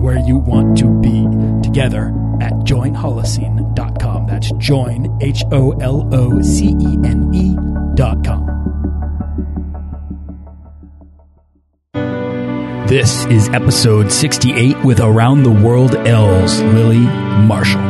where you want to be together at joinholocene.com. That's join, H O L O C E N E.com. This is episode 68 with Around the World L's Lily Marshall.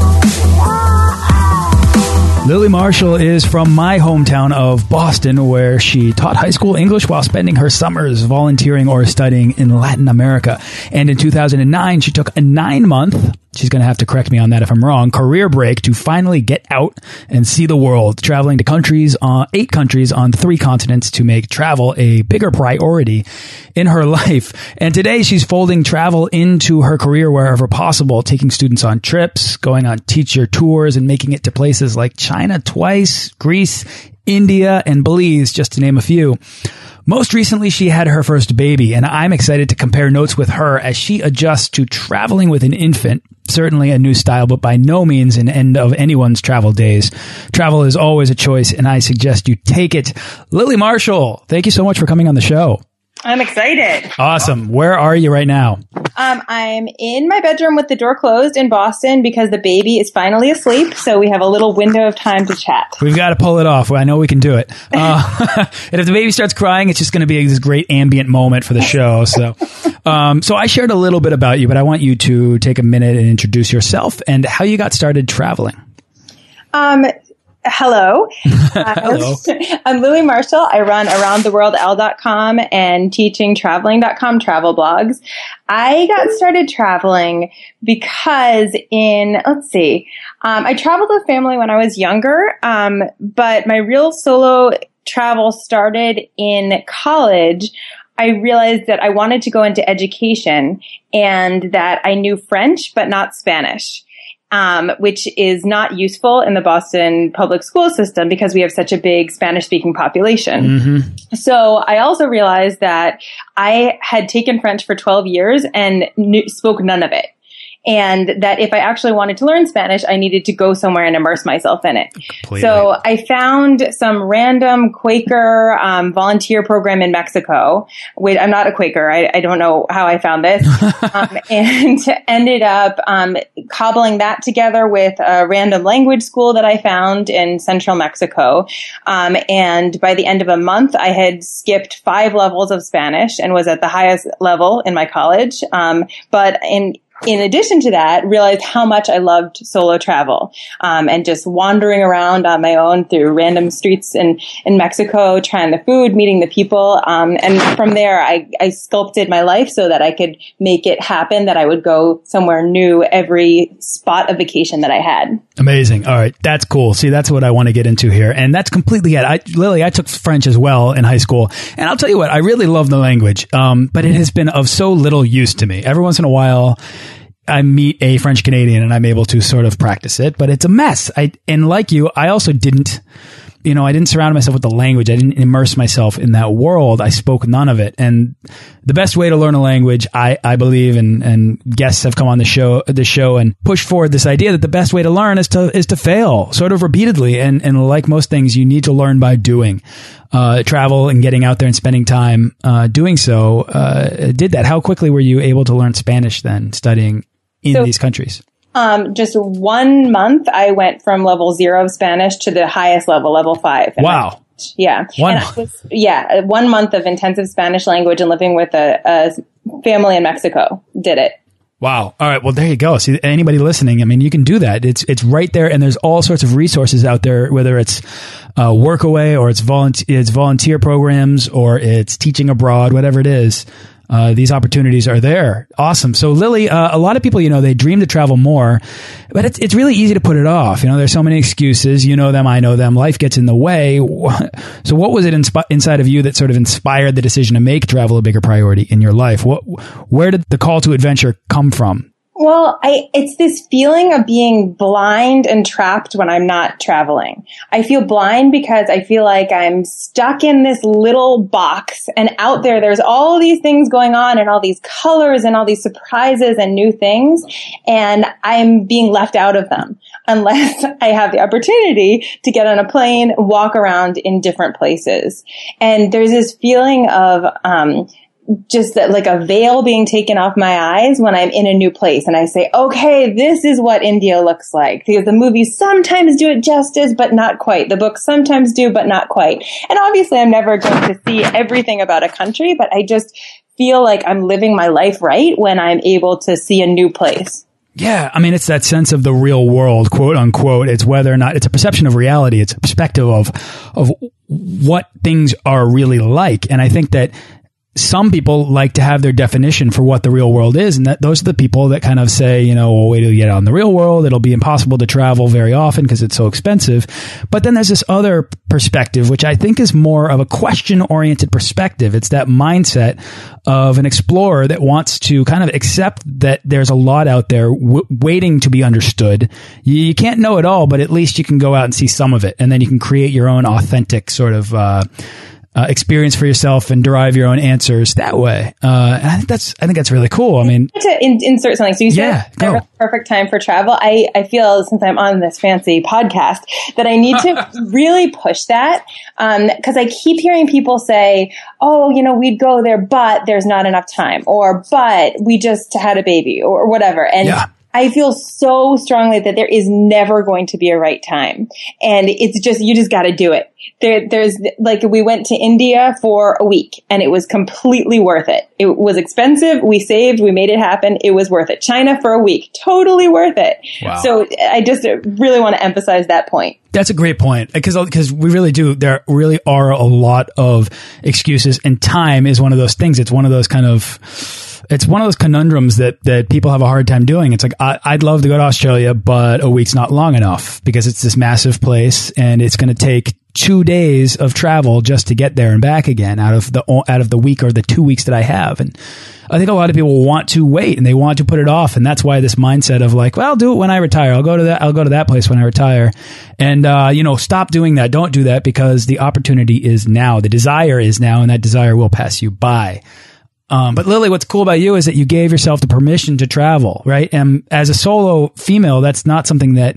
Lily Marshall is from my hometown of Boston, where she taught high school English while spending her summers volunteering or studying in Latin America. And in 2009, she took a nine month she's going to have to correct me on that if I'm wrong, career break to finally get out and see the world, traveling to countries, uh, eight countries on three continents to make travel a bigger priority in her life. And today she's folding travel into her career wherever possible, taking students on trips, going on teacher tours and making it to places like China twice, Greece, India, and Belize, just to name a few. Most recently, she had her first baby, and I'm excited to compare notes with her as she adjusts to traveling with an infant. Certainly a new style, but by no means an end of anyone's travel days. Travel is always a choice, and I suggest you take it. Lily Marshall, thank you so much for coming on the show. I'm excited. Awesome. Where are you right now? Um, I'm in my bedroom with the door closed in Boston because the baby is finally asleep. So we have a little window of time to chat. We've got to pull it off. I know we can do it. Uh, and if the baby starts crying, it's just going to be this great ambient moment for the show. So, um, so I shared a little bit about you, but I want you to take a minute and introduce yourself and how you got started traveling. Um, Hello. Hello. I'm Lily Marshall. I run aroundtheworldl.com and teachingtraveling.com travel blogs. I got started traveling because in, let's see, um, I traveled with family when I was younger, um, but my real solo travel started in college. I realized that I wanted to go into education and that I knew French, but not Spanish um, which is not useful in the Boston public school system because we have such a big Spanish speaking population. Mm-hmm. So I also realized that I had taken French for 12 years and knew, spoke none of it and that if I actually wanted to learn Spanish, I needed to go somewhere and immerse myself in it. Completely. So I found some random Quaker um, volunteer program in Mexico. Wait, I'm not a Quaker. I, I don't know how I found this, um, and ended up um, cobbling that together with a random language school that I found in central Mexico. Um, and by the end of a month, I had skipped five levels of Spanish and was at the highest level in my college. Um, but in in addition to that, realized how much I loved solo travel um, and just wandering around on my own through random streets in, in Mexico, trying the food, meeting the people. Um, and from there, I, I sculpted my life so that I could make it happen that I would go somewhere new every spot of vacation that I had. Amazing. All right. That's cool. See, that's what I want to get into here. And that's completely it. I, Lily, I took French as well in high school. And I'll tell you what, I really love the language. Um, but it has been of so little use to me. Every once in a while, I meet a French Canadian and I'm able to sort of practice it, but it's a mess. I, and like you, I also didn't, you know, I didn't surround myself with the language. I didn't immerse myself in that world. I spoke none of it. And the best way to learn a language, I, I believe, and, and guests have come on the show, the show and pushed forward this idea that the best way to learn is to, is to fail sort of repeatedly. And, and like most things, you need to learn by doing. Uh, travel and getting out there and spending time, uh, doing so, uh, did that. How quickly were you able to learn Spanish then, studying in So- these countries? Um, just one month, I went from level zero of Spanish to the highest level, level five. Wow. Yeah. One was, yeah. One month of intensive Spanish language and living with a, a family in Mexico did it. Wow. All right. Well, there you go. See, anybody listening, I mean, you can do that. It's it's right there, and there's all sorts of resources out there, whether it's uh, Workaway or it's volunteer, it's volunteer programs or it's teaching abroad, whatever it is uh, these opportunities are there. Awesome. So Lily, uh, a lot of people, you know, they dream to travel more, but it's, it's really easy to put it off. You know, there's so many excuses. You know them. I know them. Life gets in the way. So what was it inside of you that sort of inspired the decision to make travel a bigger priority in your life? What, where did the call to adventure come from? Well, I, it's this feeling of being blind and trapped when I'm not traveling. I feel blind because I feel like I'm stuck in this little box and out there there's all these things going on and all these colors and all these surprises and new things. And I'm being left out of them unless I have the opportunity to get on a plane, walk around in different places. And there's this feeling of, um, just that, like a veil being taken off my eyes when I'm in a new place and I say, okay, this is what India looks like. Because the movies sometimes do it justice, but not quite. The books sometimes do, but not quite. And obviously I'm never going to see everything about a country, but I just feel like I'm living my life right when I'm able to see a new place. Yeah, I mean, it's that sense of the real world, quote unquote. It's whether or not it's a perception of reality. It's a perspective of of what things are really like. And I think that some people like to have their definition for what the real world is. And that those are the people that kind of say, you know, well, wait till you get out in the real world. It'll be impossible to travel very often because it's so expensive. But then there's this other perspective, which I think is more of a question oriented perspective. It's that mindset of an explorer that wants to kind of accept that there's a lot out there waiting to be understood. You, you, can't know it all, but at least you can go out and see some of it. And then you can create your own authentic sort of, uh, uh, experience for yourself and derive your own answers that way. Uh, and I think that's I think that's really cool. I mean, to in, insert something. So you said yeah, perfect time for travel. I I feel since I'm on this fancy podcast that I need to really push that because um, I keep hearing people say, "Oh, you know, we'd go there, but there's not enough time," or "But we just had a baby," or whatever. And yeah. I feel so strongly that there is never going to be a right time. And it's just, you just got to do it. There, there's like, we went to India for a week and it was completely worth it. It was expensive. We saved, we made it happen. It was worth it. China for a week, totally worth it. Wow. So I just really want to emphasize that point. That's a great point because because we really do. There really are a lot of excuses, and time is one of those things. It's one of those kind of it's one of those conundrums that that people have a hard time doing. It's like I, would love to go to Australia, but a week's not long enough because it's this massive place and it's going to take two days of travel just to get there and back again out of the out of the week or the two weeks that I have. And I think a lot of people want to wait and they want to put it off, and that's why this mindset of like, well, I'll do it when I retire. I'll go to that. I'll go to that place when I retire, and uh, you know, stop doing that. Don't do that because the opportunity is now. The desire is now, and that desire will pass you by. Um, but Lily, what's cool about you is that you gave yourself the permission to travel, right? And as a solo female, that's not something that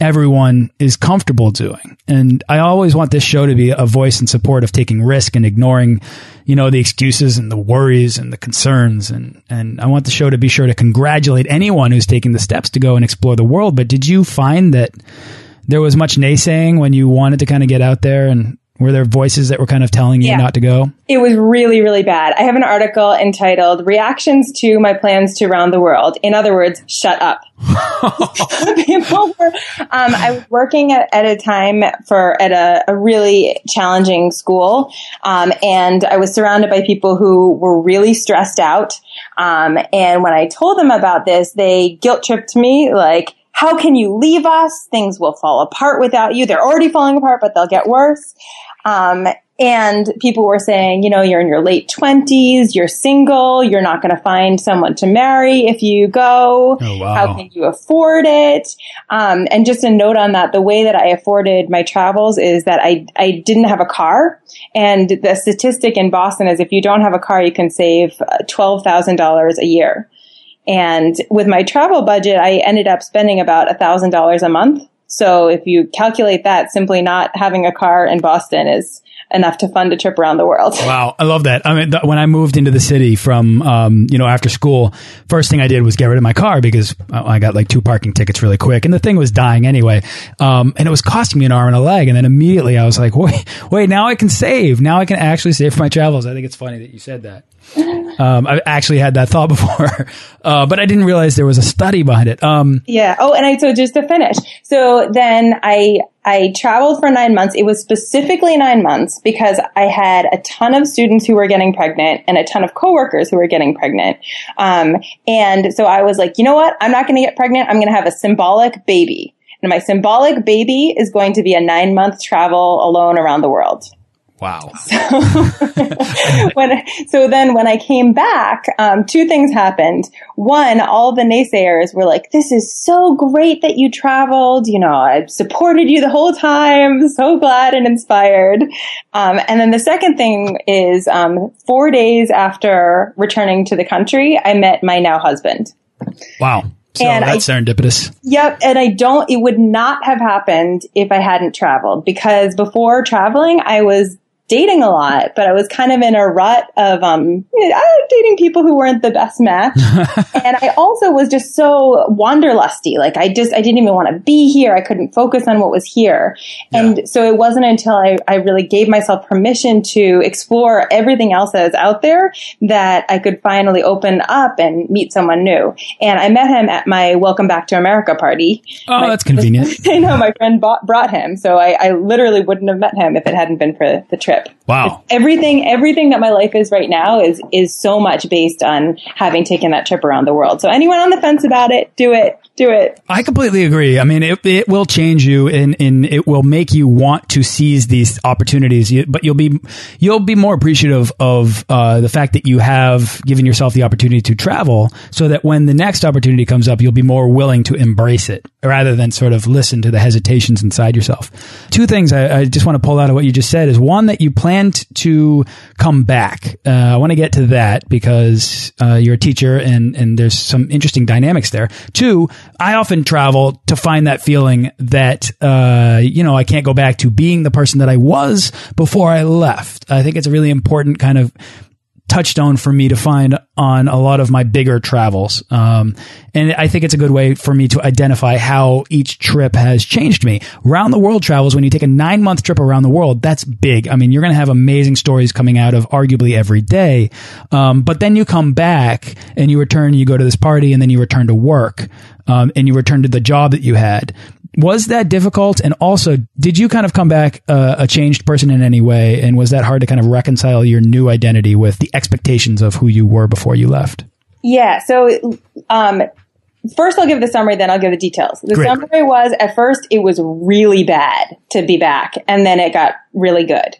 everyone is comfortable doing. And I always want this show to be a voice in support of taking risk and ignoring, you know, the excuses and the worries and the concerns. And, and I want the show to be sure to congratulate anyone who's taking the steps to go and explore the world. But did you find that there was much naysaying when you wanted to kind of get out there and were there voices that were kind of telling you yeah. not to go? It was really, really bad. I have an article entitled Reactions to My Plans to Round the World. In other words, shut up. People were, um, I was working at, at, a time for, at a, a really challenging school. Um, and I was surrounded by people who were really stressed out. Um, and when I told them about this, they guilt tripped me like, how can you leave us? Things will fall apart without you. They're already falling apart, but they'll get worse. Um, and people were saying, you know, you're in your late twenties, you're single, you're not going to find someone to marry if you go. Oh, wow. How can you afford it? Um, and just a note on that, the way that I afforded my travels is that I, I didn't have a car. And the statistic in Boston is if you don't have a car, you can save uh, $12,000 a year. And with my travel budget, I ended up spending about $1,000 a month So if you calculate that, simply not having a car in Boston is enough to fund a trip around the world. Wow, I love that. I mean, when I moved into the city from, um, you know, after school, first thing I did was get rid of my car because I got like two parking tickets really quick, and the thing was dying anyway, um, and it was costing me an arm and a leg. And then immediately I was like, wait, wait, now I can save. Now I can actually save for my travels. I think it's funny that you said that. Um, I actually had that thought before, uh, but I didn't realize there was a study behind it. Um, yeah. Oh, and I so just to finish. So then I I traveled for nine months. It was specifically nine months because I had a ton of students who were getting pregnant and a ton of coworkers who were getting pregnant. Um, and so I was like, you know what? I'm not going to get pregnant. I'm going to have a symbolic baby. And my symbolic baby is going to be a nine month travel alone around the world. Wow. So, when, so then when I came back, um, two things happened. One, all the naysayers were like, this is so great that you traveled. You know, I supported you the whole time. So glad and inspired. Um, and then the second thing is, um, four days after returning to the country, I met my now husband. Wow. So and that's I, serendipitous. Yep. And I don't, it would not have happened if I hadn't traveled because before traveling, I was dating a lot, but I was kind of in a rut of um, dating people who weren't the best match. and I also was just so wanderlusty. Like I just I didn't even want to be here. I couldn't focus on what was here. Yeah. And so it wasn't until I, I really gave myself permission to explore everything else that is out there that I could finally open up and meet someone new. And I met him at my Welcome Back to America party. Oh, my, that's convenient. I know my friend bought, brought him, so I, I literally wouldn't have met him if it hadn't been for the trip trip. Wow. It's everything, everything that my life is right now is, is so much based on having taken that trip around the world. So anyone on the fence about it, do it do it. I completely agree. I mean, it, it will change you and, and it will make you want to seize these opportunities, but you'll be, you'll be more appreciative of, uh, the fact that you have given yourself the opportunity to travel so that when the next opportunity comes up, you'll be more willing to embrace it rather than sort of listen to the hesitations inside yourself. Two things I, I just want to pull out of what you just said is one that you planned to come back. Uh, I want to get to that because, uh, you're a teacher and, and there's some interesting dynamics there. Two, I often travel to find that feeling that, uh, you know, I can't go back to being the person that I was before I left. I think it's a really important kind of touchstone for me to find on a lot of my bigger travels. Um, and I think it's a good way for me to identify how each trip has changed me. Round the world travels, when you take a nine month trip around the world, that's big. I mean, you're going to have amazing stories coming out of arguably every day. Um, but then you come back and you return, you go to this party and then you return to work. Um, and you returned to the job that you had was that difficult? And also, did you kind of come back uh, a changed person in any way? And was that hard to kind of reconcile your new identity with the expectations of who you were before you left? Yeah. So, um, first I'll give the summary, then I'll give the details. The Great. summary was at first it was really bad to be back, and then it got really good.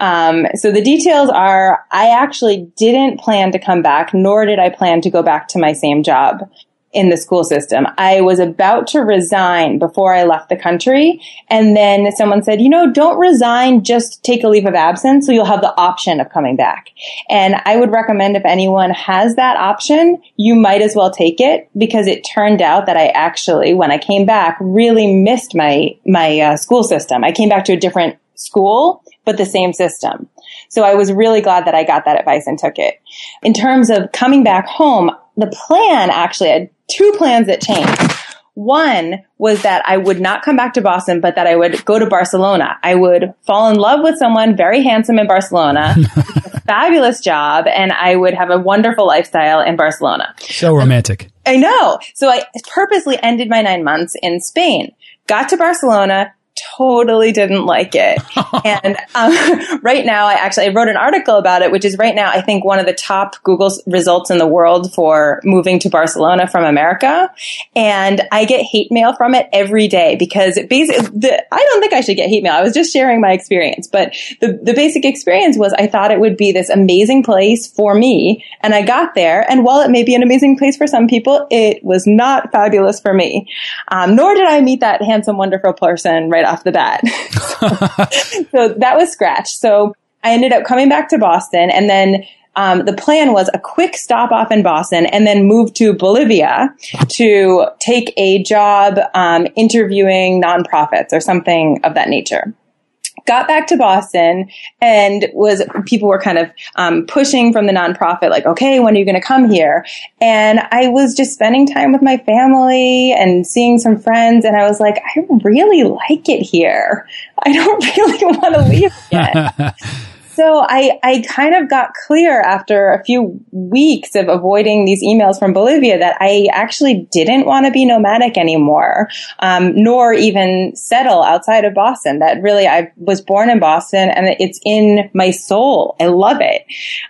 Um, so the details are I actually didn't plan to come back, nor did I plan to go back to my same job in the school system. I was about to resign before I left the country. And then someone said, you know, don't resign, just take a leave of absence so you'll have the option of coming back. And I would recommend if anyone has that option, you might as well take it because it turned out that I actually, when I came back, really missed my, my uh, school system. I came back to a different school, but the same system. So I was really glad that I got that advice and took it. In terms of coming back home, the plan actually had two plans that changed. One was that I would not come back to Boston, but that I would go to Barcelona. I would fall in love with someone very handsome in Barcelona, fabulous job, and I would have a wonderful lifestyle in Barcelona. So romantic. I know. So I purposely ended my nine months in Spain, got to Barcelona, totally didn't like it. and um, right now, I actually I wrote an article about it, which is right now I think one of the top Google results in the world for moving to Barcelona from America. And I get hate mail from it every day because basically, the, I don't think I should get hate mail. I was just sharing my experience, but the the basic experience was I thought it would be this amazing place for me, and I got there, and while it may be an amazing place for some people, it was not fabulous for me. Um, nor did I meet that handsome, wonderful person right right off the bat. so, so that was scratch. So I ended up coming back to Boston and then um, the plan was a quick stop off in Boston and then move to Bolivia to take a job um, interviewing nonprofits or something of that nature got back to Boston and was people were kind of um, pushing from the nonprofit, like, okay, when are you going to come here? And I was just spending time with my family and seeing some friends, and I was like, I really like it here. I don't really want to leave again. So I, I kind of got clear after a few weeks of avoiding these emails from Bolivia that I actually didn't want to be nomadic anymore, um, nor even settle outside of Boston. That really, I was born in Boston and it's in my soul. I love it.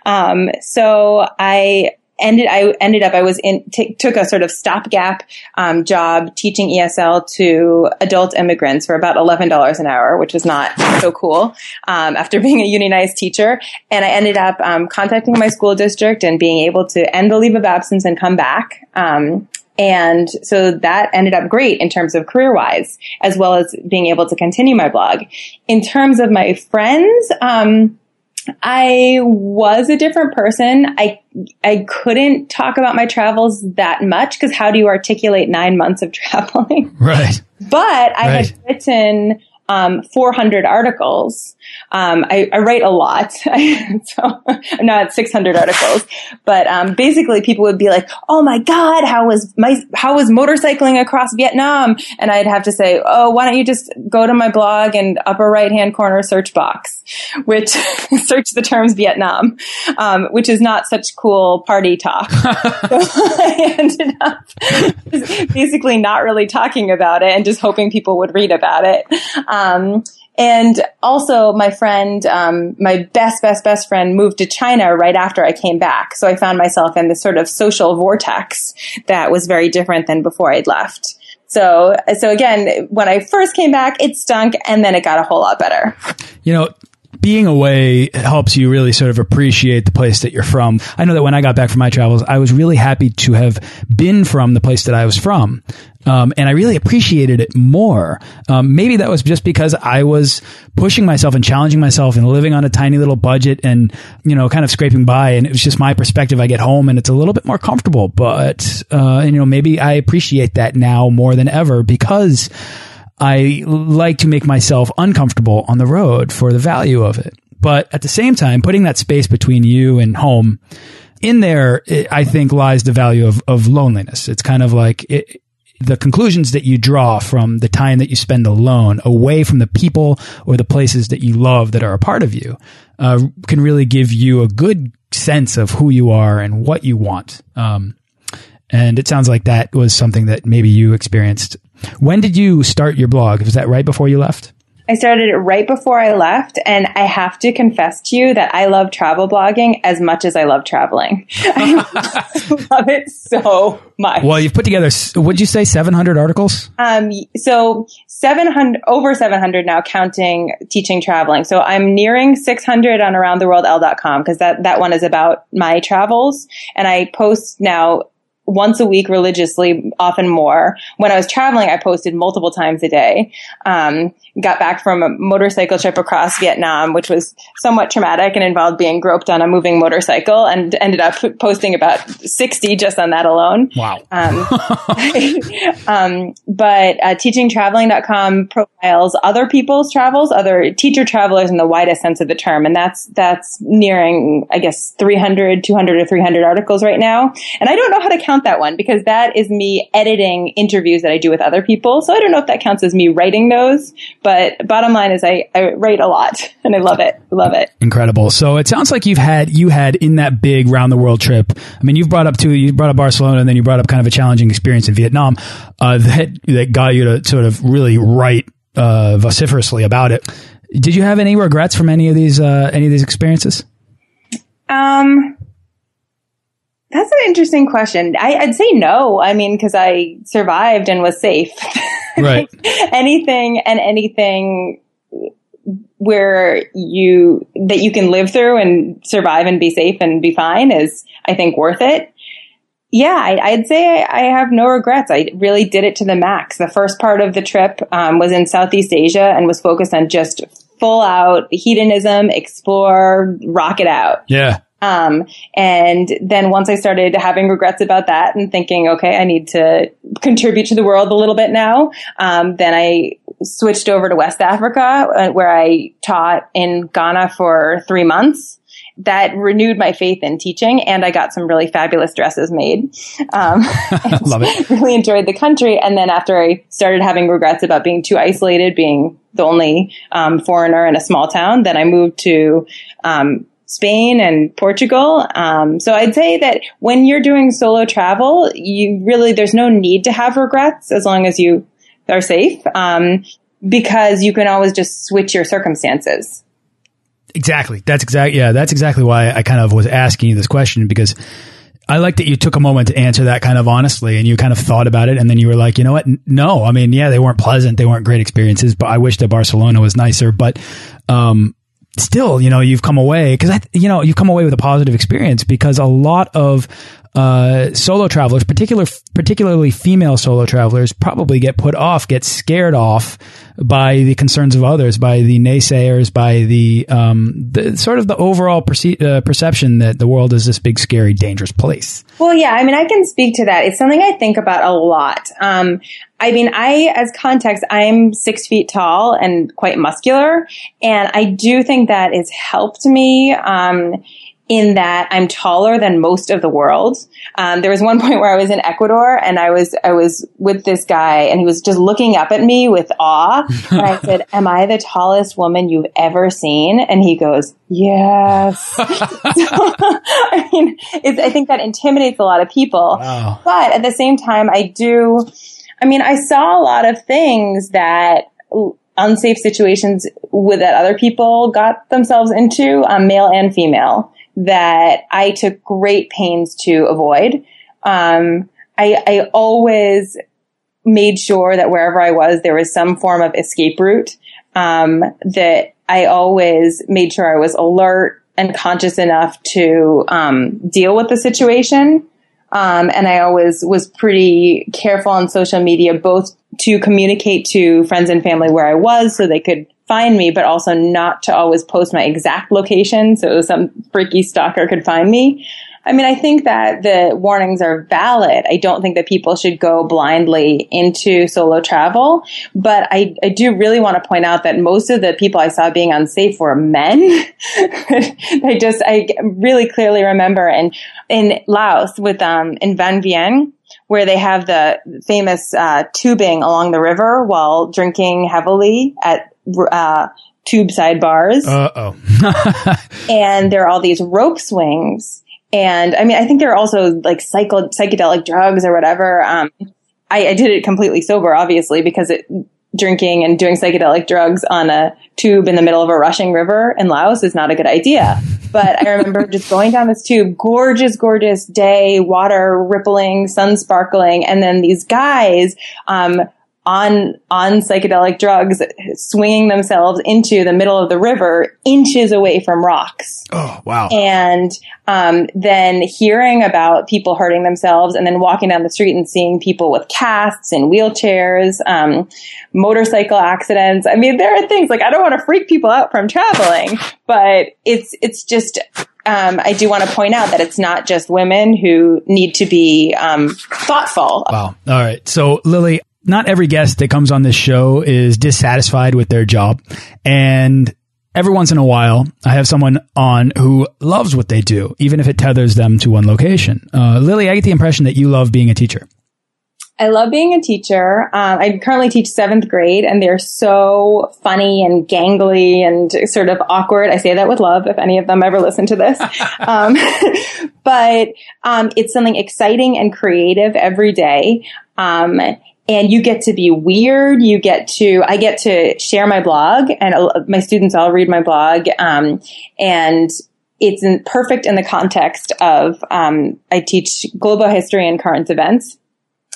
Um, so I, ended I ended up I was in t- took a sort of stopgap um, job teaching ESL to adult immigrants for about eleven dollars an hour, which was not so cool um, after being a unionized teacher. And I ended up um, contacting my school district and being able to end the leave of absence and come back. Um, and so that ended up great in terms of career wise, as well as being able to continue my blog. In terms of my friends, um, I was a different person. I I couldn't talk about my travels that much because how do you articulate nine months of traveling? Right. But I right. had written um, 400 articles. Um, I, I, write a lot, so I'm not 600 articles, but um, basically people would be like, "Oh my God, how was my how was motorcycling across Vietnam?" And I'd have to say, "Oh, why don't you just go to my blog and upper right hand corner search box, which search the terms Vietnam, um, which is not such cool party talk." so I ended up basically not really talking about it and just hoping people would read about it. Um, and also my friend, um, my best, best, best friend moved to China right after I came back. So I found myself in this sort of social vortex that was very different than before I'd left. So, so again, when I first came back, it stunk and then it got a whole lot better. You know, being away helps you really sort of appreciate the place that you're from. I know that when I got back from my travels, I was really happy to have been from the place that I was from. Um, and I really appreciated it more. Um, maybe that was just because I was pushing myself and challenging myself and living on a tiny little budget and, you know, kind of scraping by. And it was just my perspective. I get home and it's a little bit more comfortable, but, uh, and, you know, maybe I appreciate that now more than ever because I like to make myself uncomfortable on the road for the value of it. But at the same time, putting that space between you and home, in there, I think lies the value of, of loneliness. It's kind of like it, the conclusions that you draw from the time that you spend alone away from the people or the places that you love that are a part of you uh, can really give you a good sense of who you are and what you want. Um, and it sounds like that was something that maybe you experienced. When did you start your blog? Was that right before you left? I started it right before I left, and I have to confess to you that I love travel blogging as much as I love traveling. I love it so much. Well, you've put together, would you say 700 articles? Um, so 700, over 700 now, counting teaching traveling. So I'm nearing 600 on aroundtheworldl.com because that, that one is about my travels. And I post now once a week religiously, often more. When I was traveling, I posted multiple times a day. Um, got back from a motorcycle trip across Vietnam, which was somewhat traumatic and involved being groped on a moving motorcycle and ended up posting about 60 just on that alone. Wow. Um, um, but uh, teachingtraveling.com profiles other people's travels, other teacher travelers in the widest sense of the term. And that's, that's nearing, I guess, 300, 200 or 300 articles right now. And I don't know how to count that one because that is me editing interviews that I do with other people. So I don't know if that counts as me writing those, but bottom line is I, I write a lot and I love it. Love it. Incredible. So it sounds like you've had, you had in that big round the world trip. I mean, you've brought up two, you brought up Barcelona and then you brought up kind of a challenging experience in Vietnam, uh, that, that got you to sort of really write, uh, vociferously about it. Did you have any regrets from any of these, uh, any of these experiences? Um, that's an interesting question. I, would say no. I mean, because I survived and was safe. Right. anything and anything where you that you can live through and survive and be safe and be fine is, I think, worth it. Yeah, I, would say I, I, have no regrets. I really did it to the max. The first part of the trip um, was in Southeast Asia and was focused on just full out hedonism, explore, rock it out. Yeah. Um, and then once I started having regrets about that and thinking, okay, I need to contribute to the world a little bit now, um, then I switched over to West Africa, uh, where I taught in Ghana for three months that renewed my faith in teaching and I got some really fabulous dresses made. Um, Love it. Really enjoyed the country. And then after I started having regrets about being too isolated, being the only um, foreigner in a small town, then I moved to um, Spain and Portugal. Um, so I'd say that when you're doing solo travel, you really, there's no need to have regrets as long as you are safe. Um, because you can always just switch your circumstances. Exactly. That's exactly, yeah, that's exactly why I kind of was asking you this question because I like that you took a moment to answer that kind of honestly and you kind of thought about it and then you were like, you know what? No, I mean, yeah, they weren't pleasant. They weren't great experiences, but I wish that Barcelona was nicer, but, um, still, you know, you've come away because I, you know, you've come away with a positive experience because a lot of uh, solo travelers, particular, particularly female solo travelers, probably get put off, get scared off by the concerns of others, by the naysayers, by the, um, the sort of the overall perce uh, perception that the world is this big, scary, dangerous place. Well, yeah, I mean, I can speak to that. It's something I think about a lot. Um, I mean, I, as context, I'm six feet tall and quite muscular, and I do think that has helped me. Um, in that I'm taller than most of the world. Um, there was one point where I was in Ecuador and I was I was with this guy and he was just looking up at me with awe. and I said, "Am I the tallest woman you've ever seen?" And he goes, "Yes." so, I mean, I think that intimidates a lot of people. Wow. But at the same time, I do. I mean, I saw a lot of things that unsafe situations with that other people got themselves into, um, male and female that I took great pains to avoid. Um, I, I always made sure that wherever I was, there was some form of escape route. Um, that I always made sure I was alert and conscious enough to um, deal with the situation. Um, and I always was pretty careful on social media, both to communicate to friends and family where I was so they could find me, but also not to always post my exact location so some freaky stalker could find me. I mean, I think that the warnings are valid. I don't think that people should go blindly into solo travel, but I, I do really want to point out that most of the people I saw being unsafe were men. I just, I really clearly remember in, in Laos with, um, in Vang Vieng, where they have the famous uh, tubing along the river while drinking heavily at uh, tube side bars. Uh oh. and there are all these rope swings. And I mean, I think there are also like psycho- psychedelic drugs or whatever. Um, I, I, did it completely sober, obviously, because it, drinking and doing psychedelic drugs on a tube in the middle of a rushing river in Laos is not a good idea. But I remember just going down this tube, gorgeous, gorgeous day, water rippling, sun sparkling, and then these guys, um, on on psychedelic drugs, swinging themselves into the middle of the river, inches away from rocks. Oh wow! And um, then hearing about people hurting themselves, and then walking down the street and seeing people with casts and wheelchairs, um, motorcycle accidents. I mean, there are things like I don't want to freak people out from traveling, but it's it's just um, I do want to point out that it's not just women who need to be um, thoughtful. Wow. All right. So, Lily, not every guest that comes on this show is dissatisfied with their job. And every once in a while, I have someone on who loves what they do, even if it tethers them to one location. Uh, Lily, I get the impression that you love being a teacher. I love being a teacher. Um, I currently teach seventh grade, and they're so funny and gangly and sort of awkward. I say that with love. If any of them ever listen to this, um, but um, it's something exciting and creative every day. And you get to be weird. You get to, I get to share my blog and my students all read my blog. Um, and it's in, perfect in the context of, um, I teach global history and current events.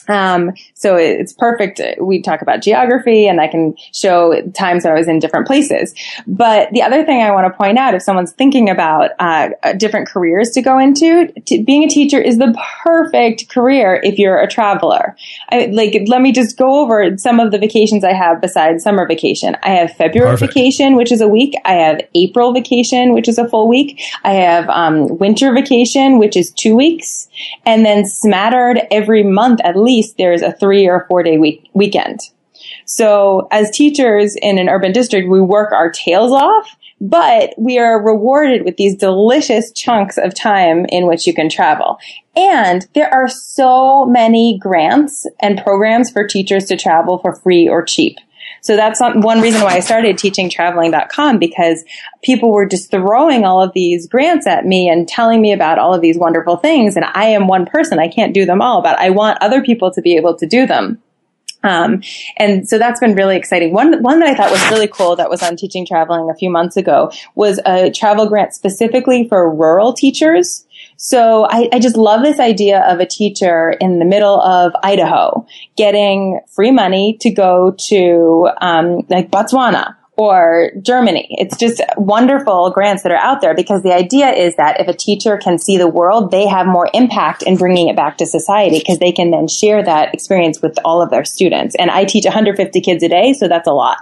Um, so it's perfect. We talk about geography and I can show times that I was in different places. But the other thing I want to point out, if someone's thinking about uh, different careers to go into, being a teacher is the perfect career if you're a traveler. I, like, let me just go over some of the vacations I have besides summer vacation. I have February perfect. vacation, which is a week. I have April vacation, which is a full week. I have um, winter vacation, which is two weeks. And then smattered every month at least least there's a three or four day week, weekend. So as teachers in an urban district, we work our tails off, but we are rewarded with these delicious chunks of time in which you can travel. And there are so many grants and programs for teachers to travel for free or cheap. So that's one reason why I started teaching traveling.com because people were just throwing all of these grants at me and telling me about all of these wonderful things. And I am one person. I can't do them all, but I want other people to be able to do them. Um, and so that's been really exciting. One, one that I thought was really cool that was on teaching traveling a few months ago was a travel grant specifically for rural teachers. So I, I, just love this idea of a teacher in the middle of Idaho getting free money to go to um, like Botswana or Germany. It's just wonderful grants that are out there because the idea is that if a teacher can see the world, they have more impact in bringing it back to society because they can then share that experience with all of their students. And I teach 150 kids a day, so that's a lot.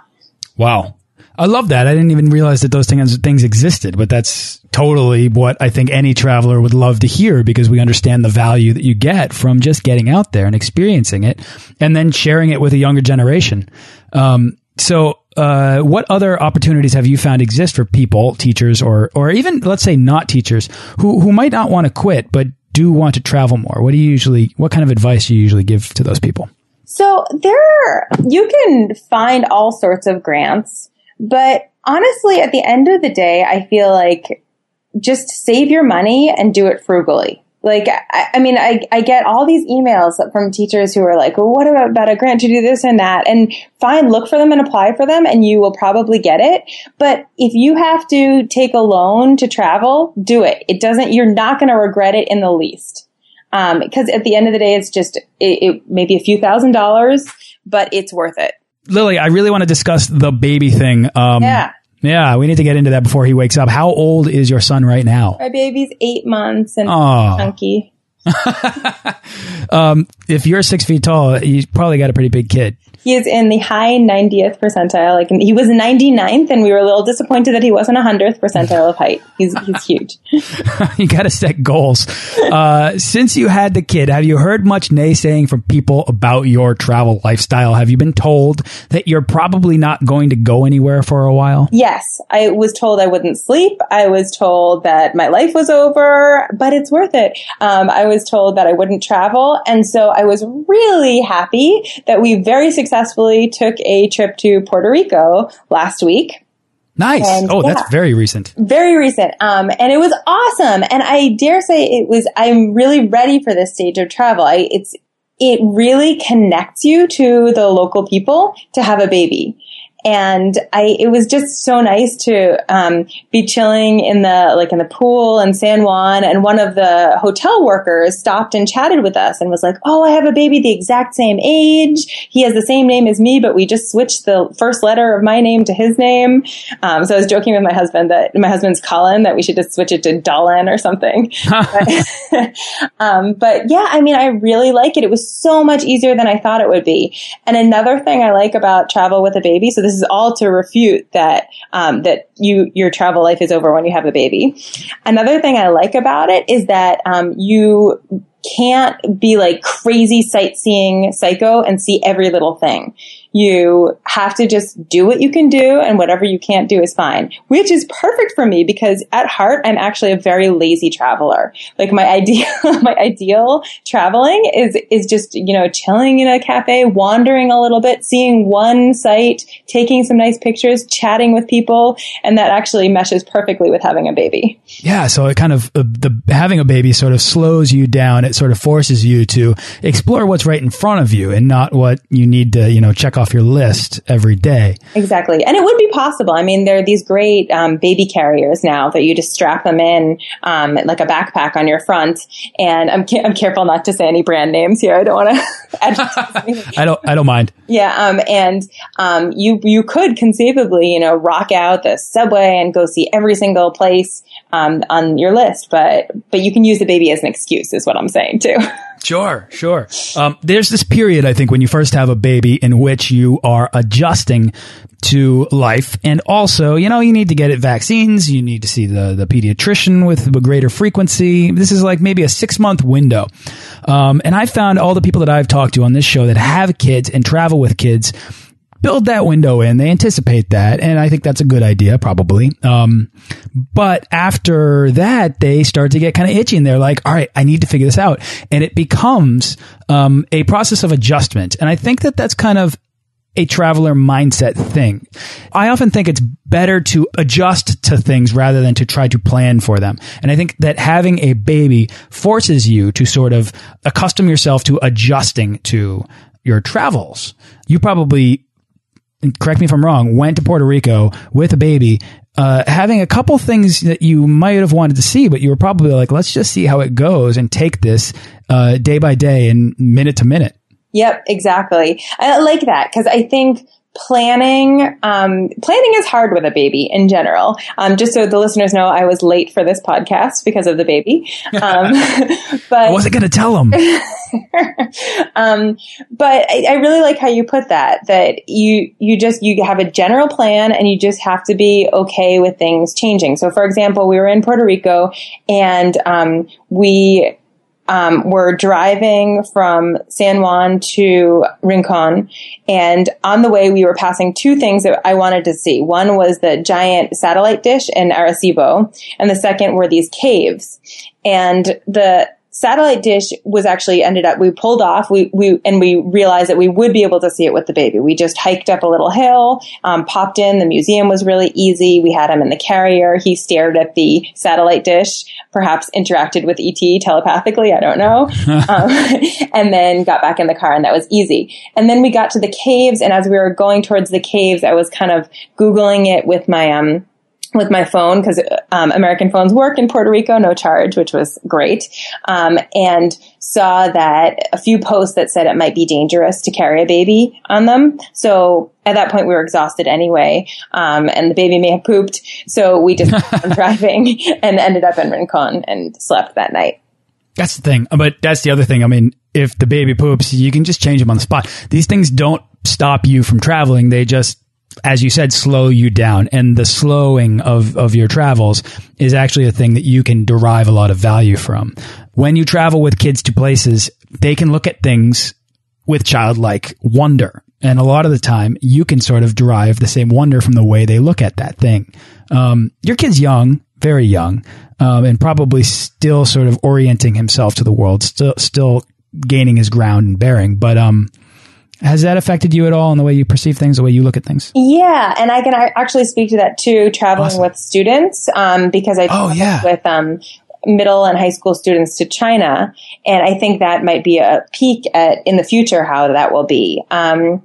Wow. I love that. I didn't even realize that those things things existed, but that's totally what I think any traveler would love to hear because we understand the value that you get from just getting out there and experiencing it, and then sharing it with a younger generation. Um, so, uh, what other opportunities have you found exist for people, teachers, or or even let's say not teachers who who might not want to quit but do want to travel more? What do you usually? What kind of advice do you usually give to those people? So there, you can find all sorts of grants. But honestly, at the end of the day, I feel like just save your money and do it frugally. Like, I, I mean, I, I get all these emails from teachers who are like, well, what about, about a grant to do this and that? And fine, look for them and apply for them and you will probably get it. But if you have to take a loan to travel, do it. It doesn't, you're not going to regret it in the least. Um, cause at the end of the day, it's just, it, it maybe a few thousand dollars, but it's worth it. Lily, I really want to discuss the baby thing. Um, yeah. Yeah, we need to get into that before he wakes up. How old is your son right now? My baby's eight months and oh. chunky. um, if you're six feet tall, you probably got a pretty big kid. He is in the high 90th percentile. Like he was 99th, and we were a little disappointed that he wasn't 100th percentile of height. He's he's huge. you got to set goals. Uh, since you had the kid, have you heard much naysaying from people about your travel lifestyle? Have you been told that you're probably not going to go anywhere for a while? Yes, I was told I wouldn't sleep. I was told that my life was over, but it's worth it. Um, I was told that I wouldn't travel, and so I was really happy that we very successfully successfully took a trip to Puerto Rico last week. Nice. And, oh, yeah, that's very recent. Very recent. Um, and it was awesome. And I dare say it was, I'm really ready for this stage of travel. I, it's, it really connects you to the local people to have a baby and I it was just so nice to um, be chilling in the like in the pool in San Juan, and one of the hotel workers stopped and chatted with us and was like, "Oh, I have a baby the exact same age. He has the same name as me, but we just switched the first letter of my name to his name." Um, so I was joking with my husband that my husband's Colin that we should just switch it to Dolan or something. but, um, but yeah, I mean, I really like it. It was so much easier than I thought it would be. And another thing I like about travel with a baby, so this is all to refute that um, that you your travel life is over when you have a baby. Another thing I like about it is that um, you can't be like crazy sightseeing psycho and see every little thing. You have to just do what you can do and whatever you can't do is fine, which is perfect for me because at heart, I'm actually a very lazy traveler. Like my ideal, my ideal traveling is, is just, you know, chilling in a cafe, wandering a little bit, seeing one site, taking some nice pictures, chatting with people. And that actually meshes perfectly with having a baby. Yeah. So it kind of, uh, the having a baby sort of slows you down. It sort of forces you to explore what's right in front of you and not what you need to, you know, check check off your list every day. Exactly. And it would be possible. I mean, there are these great um, baby carriers now that you just strap them in um, like a backpack on your front. And I'm, I'm careful not to say any brand names here. I don't want to. I don't. I don't mind. Yeah. Um, and um, you you could conceivably, you know, rock out the subway and go see every single place um, on your list, but but you can use the baby as an excuse, is what I'm saying too. Sure, sure. Um, there's this period, I think, when you first have a baby in which you are adjusting to life. And also, you know, you need to get it vaccines. You need to see the, the pediatrician with a greater frequency. This is like maybe a six month window. Um, and I found all the people that I've talked to on this show that have kids and travel with kids build that window in. They anticipate that, and I think that's a good idea, probably. Um, but after that, they start to get kind of itchy, and they're like, "All right, I need to figure this out," and it becomes um, a process of adjustment. And I think that that's kind of a traveler mindset thing. I often think it's better to adjust to things rather than to try to plan for them. And I think that having a baby forces you to sort of accustom yourself to adjusting to your travels. You probably correct me if I'm wrong, went to Puerto Rico with a baby, uh, having a couple things that you might have wanted to see, but you were probably like, let's just see how it goes and take this uh, day by day and minute to minute. Yep, exactly. I like that because I think planning um, planning is hard with a baby in general. Um, just so the listeners know i was late for this podcast because of the baby. Um, but i wasn't going to tell them um, but I, I, really like how you put that that you you just you have a general plan and you just have to be okay with things changing. So for example we were in puerto rico and um, we um, were driving from San Juan to Rincon, and on the way we were passing two things that I wanted to see. One was the giant satellite dish in Arecibo, and the second were these caves. And the satellite dish was actually ended up we pulled off we we and we realized that we would be able to see it with the baby. We just hiked up a little hill um, popped in the museum was really easy we had him in the carrier he stared at the satellite dish perhaps interacted with et telepathically i don't know um, and then got back in the car and that was easy. And then we got to the caves and as we were going towards the caves i was kind of googling it with my um with my phone because um, American phones work in Puerto Rico, no charge, which was great. Um, and saw that a few posts that said it might be dangerous to carry a baby on them. So at that point, we were exhausted anyway, um, and the baby may have pooped. So we just driving and ended up in Rincon and slept that night. That's the thing. But that's the other thing. I mean, if the baby poops, you can just change them on the spot. These things don't stop you from traveling. They just as you said, slow you down. And the slowing of, of your travels is actually a thing that you can derive a lot of value from. When you travel with kids to places, they can look at things with childlike wonder. And a lot of the time, you can sort of derive the same wonder from the way they look at that thing. Um, your kid's young, very young, um, and probably still sort of orienting himself to the world, still, still gaining his ground and bearing. But, um, has that affected you at all in the way you perceive things, the way you look at things? Yeah, and I can actually speak to that too, traveling awesome. with students, um, because I oh, yeah. with um, middle and high school students to China, and I think that might be a peek at in the future how that will be. Um,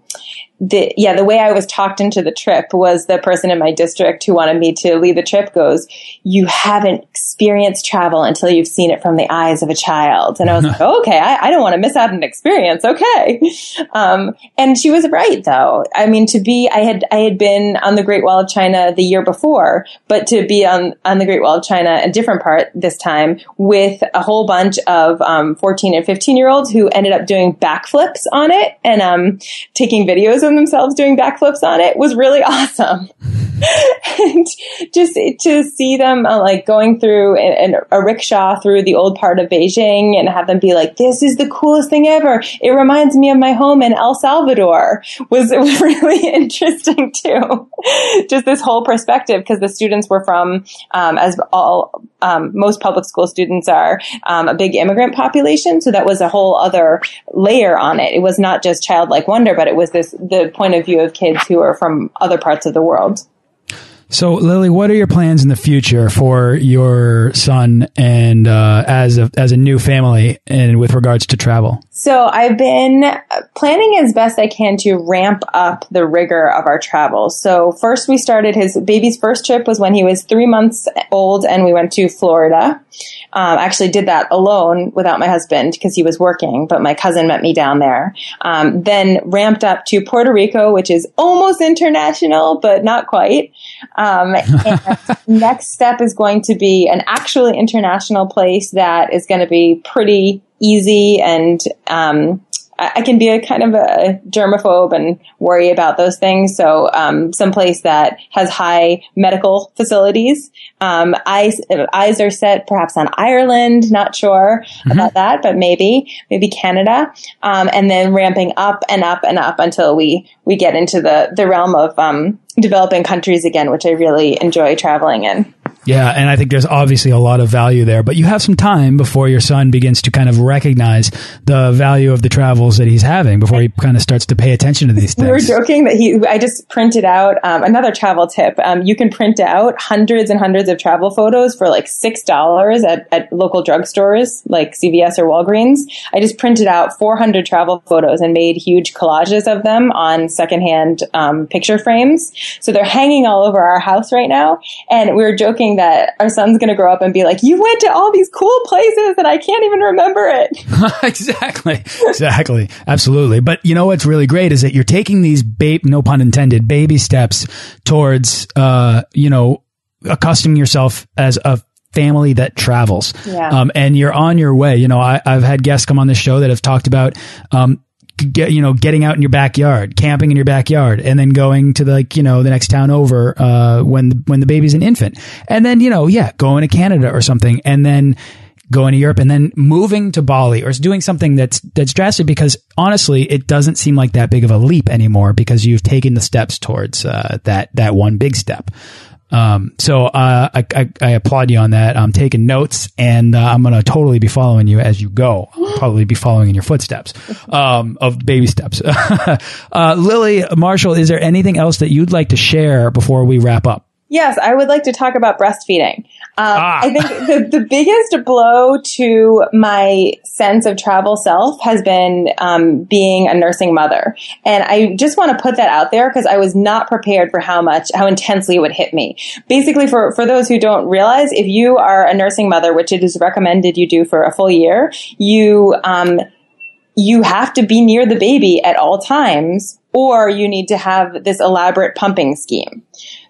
the yeah the way I was talked into the trip was the person in my district who wanted me to lead the trip goes you haven't experienced travel until you've seen it from the eyes of a child. And I was like oh, okay. I, I, don't want to miss out on an experience. Okay. Um, and she was right though. I mean to be I had I had been on the Great Wall of China the year before but to be on on the Great Wall of China a different part this time with a whole bunch of um, 14 and 15 year olds who ended up doing backflips on it and um, taking videos of themselves doing backflips on it was really awesome. and just to see them uh, like going through an, a rickshaw through the old part of Beijing and have them be like, "This is the coolest thing ever." It reminds me of my home in El Salvador. Was was really interesting too. just this whole perspective because the students were from, um, as all um, most public school students are, um, a big immigrant population. So that was a whole other layer on it. It was not just childlike wonder, but it was this the point of view of kids who are from other parts of the world. So, Lillie, what are your plans in the future for your son and uh, as a as a new family and with regards to travel? So, I've been planning as best I can to ramp up the rigor of our travel. So, first we started his baby's first trip was when he was three months old, and we went to Florida. Um, actually did that alone without my husband because he was working, but my cousin met me down there. Um, then ramped up to Puerto Rico, which is almost international, but not quite. next step is going to be an actually international place that is going to be pretty easy and um, I can be a kind of a germaphobe and worry about those things. So, um, someplace that has high medical facilities. Um, eyes, eyes are set perhaps on Ireland. Not sure mm-hmm. about that, but maybe, maybe Canada. Um, and then ramping up and up and up until we, we get into the, the realm of, um, developing countries again, which I really enjoy traveling in. Yeah, and I think there's obviously a lot of value there, but you have some time before your son begins to kind of recognize the value of the travels that he's having before he kind of starts to pay attention to these things. We were joking that he, I just printed out um, another travel tip. Um, you can print out hundreds and hundreds of travel photos for like $6 at, at local drugstores like CVS or Walgreens. I just printed out 400 travel photos and made huge collages of them on secondhand um, picture frames. So they're hanging all over our house right now. And we were joking that our son's going to grow up and be like, you went to all these cool places and I can't even remember it. exactly. Exactly. Absolutely. But you know what's really great is that you're taking these babe, no pun intended, baby steps towards, uh, you know, accustoming yourself as a family that travels. Yeah. Um, and you're on your way. You know, I, have had guests come on this show that have talked about, um, get, you know, getting out in your backyard, camping in your backyard, and then going to the, like, you know, the next town over, uh, when, the, when the baby's an infant. And then, you know, yeah, going to Canada or something. And then, going to Europe and then moving to Bali or doing something that's that's drastic because honestly it doesn't seem like that big of a leap anymore because you've taken the steps towards uh, that that one big step. Um, so uh, I, I, I, applaud you on that. I'm taking notes, and uh, I'm going to totally be following you as you go. I'll probably be following in your footsteps um, of baby steps. uh, Lillie Marshall, is there anything else that you'd like to share before we wrap up? Yes, I would like to talk about breastfeeding. Um, ah. I think the, the biggest blow to my sense of travel self has been um, being a nursing mother. And I just want to put that out there because I was not prepared for how much, how intensely it would hit me. Basically, for, for those who don't realize, if you are a nursing mother, which it is recommended you do for a full year, you, um, you have to be near the baby at all times or you need to have this elaborate pumping scheme.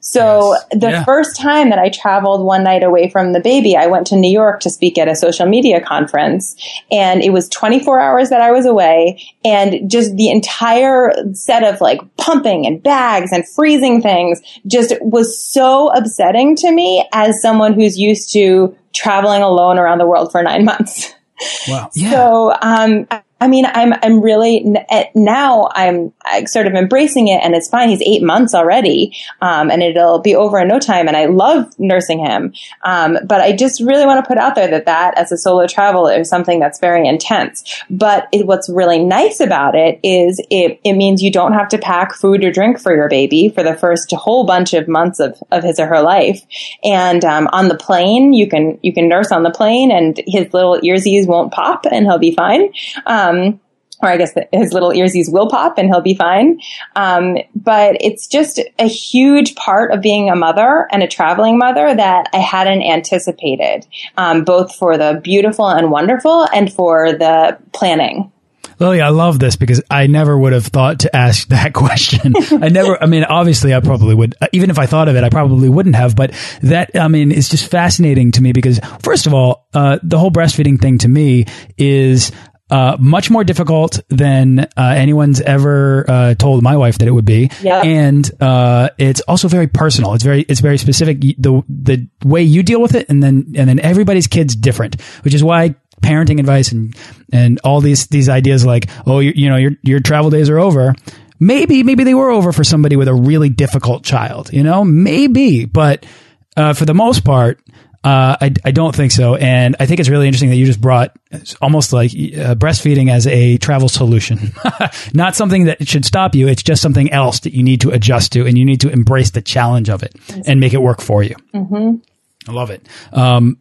So yes. the yeah. first time that I traveled one night away from the baby, I went to New York to speak at a social media conference and it was 24 hours that I was away and just the entire set of like pumping and bags and freezing things just was so upsetting to me as someone who's used to traveling alone around the world for nine months. Wow. Yeah. So, um, I mean, I'm, I'm really, now I'm sort of embracing it and it's fine. He's eight months already. Um, and it'll be over in no time. And I love nursing him. Um, but I just really want to put out there that that as a solo traveler is something that's very intense. But it, what's really nice about it is it, it means you don't have to pack food or drink for your baby for the first whole bunch of months of, of his or her life. And, um, on the plane, you can, you can nurse on the plane and his little earsies won't pop and he'll be fine. Um, um, or I guess his little earsies will pop and he'll be fine. Um, but it's just a huge part of being a mother and a traveling mother that I hadn't anticipated, um, both for the beautiful and wonderful and for the planning. Lillie, I love this because I never would have thought to ask that question. I never, I mean, obviously I probably would, even if I thought of it, I probably wouldn't have, but that, I mean, it's just fascinating to me because first of all, uh, the whole breastfeeding thing to me is, uh, much more difficult than uh, anyone's ever uh, told my wife that it would be. Yep. And uh, it's also very personal. It's very it's very specific. The the way you deal with it, and then and then everybody's kid's different, which is why parenting advice and and all these these ideas like oh you, you know your your travel days are over. Maybe maybe they were over for somebody with a really difficult child. You know maybe, but uh, for the most part Uh, I, I don't think so. And I think it's really interesting that you just brought almost like uh, breastfeeding as a travel solution. Not something that should stop you. It's just something else that you need to adjust to and you need to embrace the challenge of it and make it work for you. Mm-hmm. I love it. Um,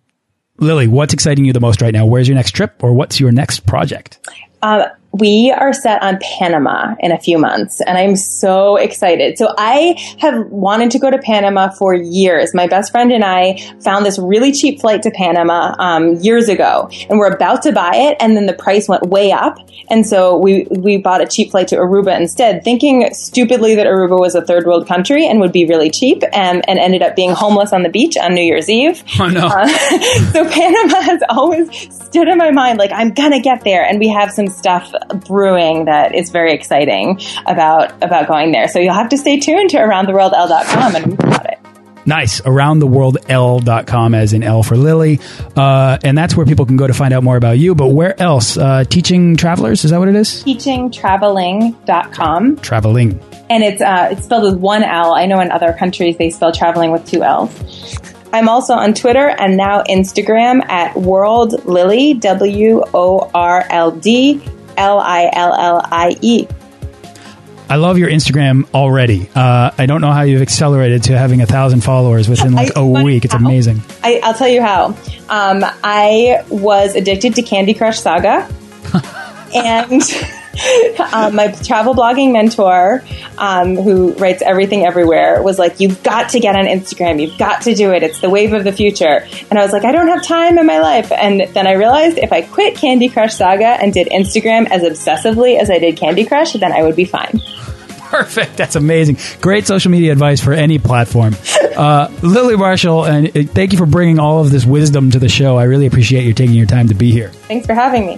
Lillie, what's exciting you the most right now? Where's your next trip or what's your next project? Uh, we are set on Panama in a few months, and I'm so excited. So I have wanted to go to Panama for years. My best friend and I found this really cheap flight to Panama um, years ago, and we're about to buy it, and then the price went way up, and so we we bought a cheap flight to Aruba instead, thinking stupidly that Aruba was a third world country and would be really cheap, and, and ended up being homeless on the beach on New Year's Eve. Oh no! Uh, so Panama has always stood in my mind, like I'm gonna get there, and we have some stuff brewing that is very exciting about about going there. So you'll have to stay tuned to aroundtheworldl.com and about it. Nice. Aroundtheworldl.com as in L for Lillie. Uh, and that's where people can go to find out more about you. But where else? Uh, teaching travelers? Is that what it is? Teachingtraveling.com. Traveling. And it's, uh, it's spelled with one L. I know in other countries they spell traveling with two L's. I'm also on Twitter and now Instagram at World Lillie, W O R L D L I L L I E. I love your Instagram already. Uh, I don't know how you've accelerated to having a thousand followers within like a week. It's amazing. I, will tell you how. Um, I was addicted to Candy Crush Saga, and um, my travel blogging mentor, um, who writes everything everywhere, was like, "You've got to get on Instagram. You've got to do it. It's the wave of the future." And I was like, "I don't have time in my life." And then I realized if I quit Candy Crush Saga and did Instagram as obsessively as I did Candy Crush, then I would be fine. Perfect. That's amazing. Great social media advice for any platform. Uh, Lillie Marshall, and uh, thank you for bringing all of this wisdom to the show. I really appreciate you taking your time to be here. Thanks for having me.